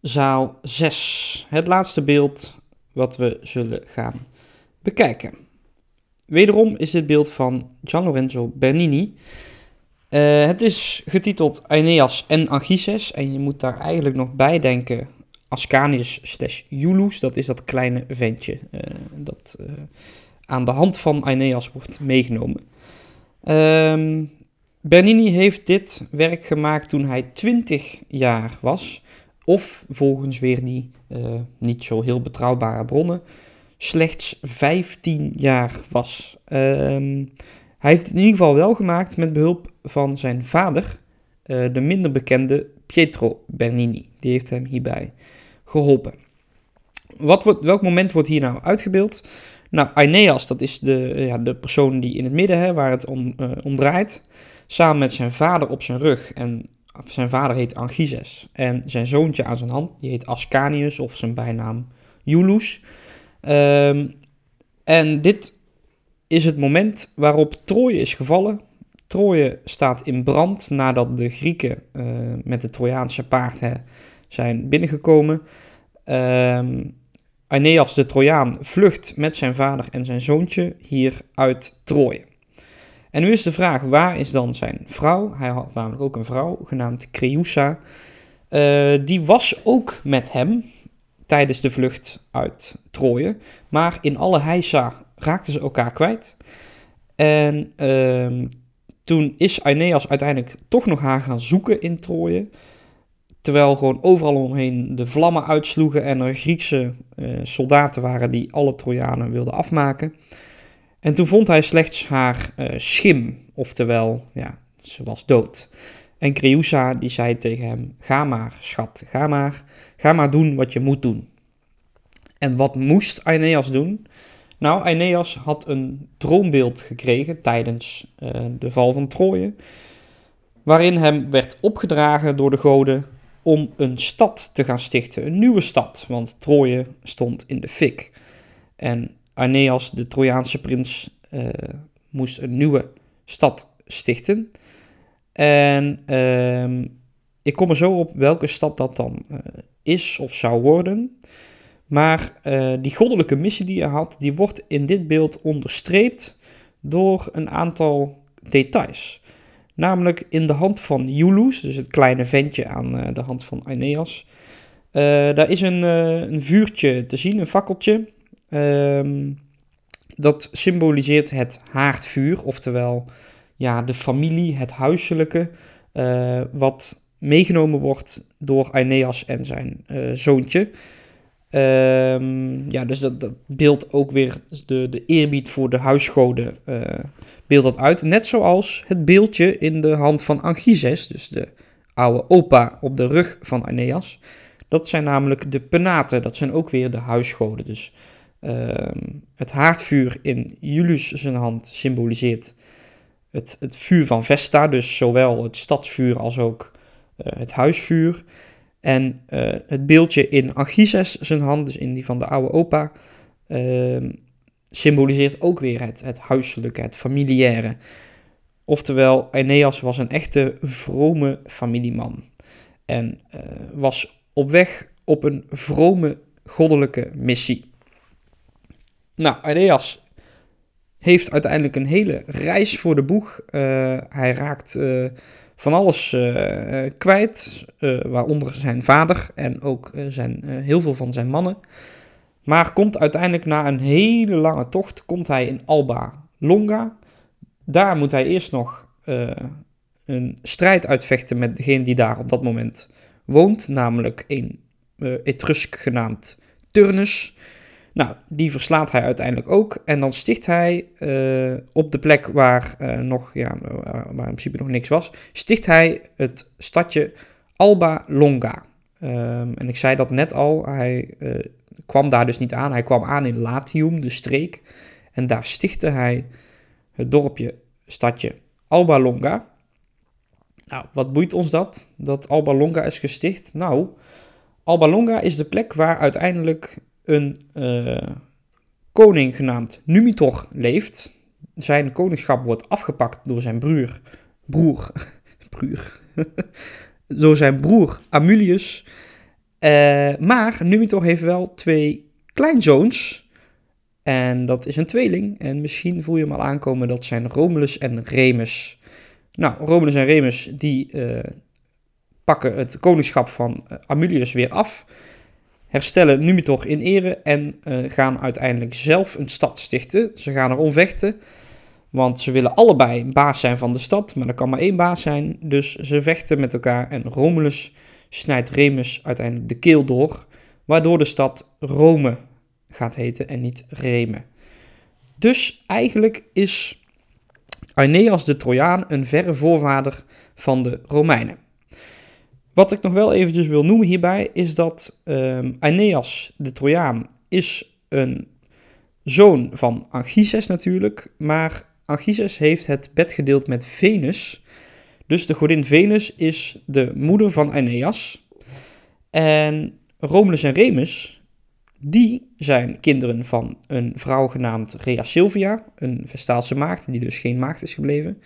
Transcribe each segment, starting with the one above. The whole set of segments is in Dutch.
zaal 6. Het laatste beeld wat we zullen gaan bekijken. Wederom is dit beeld van Gian Lorenzo Bernini. Uh, het is getiteld Aeneas en Anchises. En je moet daar eigenlijk nog bij denken Ascanius slash Iulus. Dat is dat kleine ventje uh, dat uh, aan de hand van Aeneas wordt meegenomen. Um, Bernini heeft dit werk gemaakt toen hij 20 jaar was. Of volgens weer die niet zo heel betrouwbare bronnen slechts 15 jaar was. Um, hij heeft het in ieder geval wel gemaakt met behulp van zijn vader, uh, de minder bekende Pietro Bernini. Die heeft hem hierbij geholpen. Wat welk moment wordt hier nou uitgebeeld? Nou, Aeneas, dat is de, ja, de persoon die in het midden, hè, waar het om, om draait, samen met zijn vader op zijn rug. En zijn vader heet Anchises. En zijn zoontje aan zijn hand, die heet Ascanius, of zijn bijnaam Iulus. Um, en dit is het moment waarop Troje is gevallen. Troje staat in brand nadat de Grieken uh, met het Trojaanse paard hè, zijn binnengekomen. Um, Aeneas de Trojaan vlucht met zijn vader en zijn zoontje hier uit Troje. En nu is de vraag, waar is dan zijn vrouw? Hij had namelijk ook een vrouw, genaamd Creusa. Uh, die was ook met hem tijdens de vlucht uit Troje. Maar in alle heisa raakten ze elkaar kwijt. En uh, toen is Aeneas uiteindelijk toch nog haar gaan zoeken in Troje. Terwijl gewoon overal omheen de vlammen uitsloegen en er Griekse uh, soldaten waren die alle Trojanen wilden afmaken. En toen vond hij slechts haar uh, schim, oftewel, ja, ze was dood. En Creusa die zei tegen hem, ga maar schat, ga maar, ga maar doen wat je moet doen. En wat moest Aeneas doen? Nou, Aeneas had een droombeeld gekregen tijdens uh, de val van Troje, waarin hem werd opgedragen door de goden om een stad te gaan stichten, een nieuwe stad, want Troje stond in de fik. En Aeneas, de Trojaanse prins, uh, moest een nieuwe stad stichten. En uh, ik kom er zo op welke stad dat dan uh, is of zou worden. Maar uh, die goddelijke missie die hij had, die wordt in dit beeld onderstreept door een aantal details. Namelijk in de hand van Iulus, dus het kleine ventje aan de hand van Aeneas. Daar is een, een, vuurtje te zien, een fakkeltje. Ehm, dat symboliseert het haardvuur, oftewel ja, de familie, het huiselijke, wat meegenomen wordt door Aeneas en zijn zoontje. Um, ja, dus dat, dat beeldt ook weer de, de eerbied voor de huisgoden uh, beeldt dat uit. Net zoals het beeldje in de hand van Anchises, dus de oude opa op de rug van Aeneas. Dat zijn namelijk de penaten, dat zijn ook weer de huisgoden. Dus het haardvuur in Julius zijn hand symboliseert het, het vuur van Vesta, dus zowel het stadsvuur als ook uh, het huisvuur. En uh, het beeldje in Anchises zijn hand, dus in die van de oude opa, uh, symboliseert ook weer het, het huiselijke, het familiaire. Oftewel, Aeneas was een echte vrome familieman. En uh, was op weg op een vrome goddelijke missie. Nou, Aeneas heeft uiteindelijk een hele reis voor de boeg. hij raakt van alles uh, kwijt, waaronder zijn vader en ook zijn, heel veel van zijn mannen. Maar komt uiteindelijk na een hele lange tocht, komt hij in Alba Longa. Daar moet hij eerst nog een strijd uitvechten met degene die daar op dat moment woont, namelijk een Etrusk genaamd Turnus. Nou, die verslaat hij uiteindelijk ook. En dan sticht hij uh, op de plek waar, uh, nog, ja, waar in principe nog niks was, sticht hij het stadje Alba Longa. Um, en ik zei dat net al, hij kwam daar dus niet aan. Hij kwam aan in Latium, de streek. En daar stichtte hij het dorpje, stadje Alba Longa. Nou, wat boeit ons dat? Dat Alba Longa is gesticht? Nou, Alba Longa is de plek waar uiteindelijk een uh, koning genaamd Numitor leeft. Zijn koningschap wordt afgepakt door zijn broer, broer, broer door zijn broer Amulius. Uh, maar Numitor heeft wel twee kleinzoons. En dat is een tweeling. En misschien voel je hem al aankomen, dat zijn Romulus en Remus. Nou, Romulus en Remus die uh, pakken het koningschap van Amulius weer af. Herstellen Numitor in ere en gaan uiteindelijk zelf een stad stichten. Ze gaan erom vechten. Want ze willen allebei baas zijn van de stad, maar er kan maar één baas zijn. Dus ze vechten met elkaar en Romulus snijdt Remus uiteindelijk de keel door, waardoor de stad Rome gaat heten en niet Reme. Dus eigenlijk is Aeneas de Trojaan een verre voorvader van de Romeinen. Wat ik nog wel eventjes wil noemen hierbij is dat um, Aeneas de Trojaan is een zoon van Anchises natuurlijk, maar Anchises heeft het bed gedeeld met Venus. Dus de godin Venus is de moeder van Aeneas. En Romulus en Remus, die zijn kinderen van een vrouw genaamd Rea Silvia, een Vestaalse maagd, die dus geen maagd is gebleven.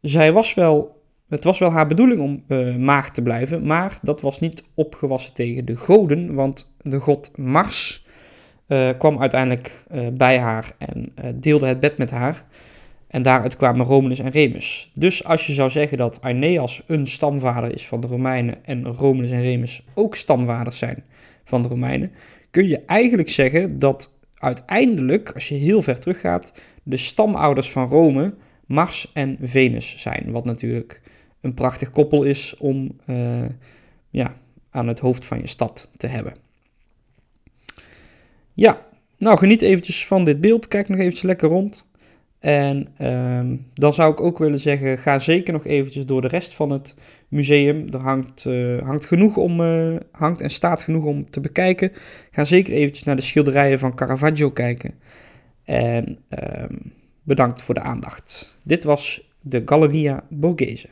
Zij was wel, het was wel haar bedoeling om uh, maagd te blijven, maar dat was niet opgewassen tegen de goden, want de god Mars uh, kwam uiteindelijk uh, bij haar en deelde het bed met haar. En daaruit kwamen Romulus en Remus. Dus als je zou zeggen dat Aeneas een stamvader is van de Romeinen en Romulus en Remus ook stamvaders zijn van de Romeinen, kun je eigenlijk zeggen dat uiteindelijk, als je heel ver teruggaat, de stamouders van Rome Mars en Venus zijn. Wat natuurlijk een prachtig koppel is om uh, ja, aan het hoofd van je stad te hebben. Ja, nou geniet eventjes van dit beeld. Kijk nog eventjes lekker rond. En um, dan zou ik ook willen zeggen, ga zeker nog eventjes door de rest van het museum. Er hangt, uh, hangt, genoeg om, uh, hangt en staat genoeg om te bekijken. Ga zeker eventjes naar de schilderijen van Caravaggio kijken. En um, bedankt voor de aandacht. Dit was de Galleria Borghese.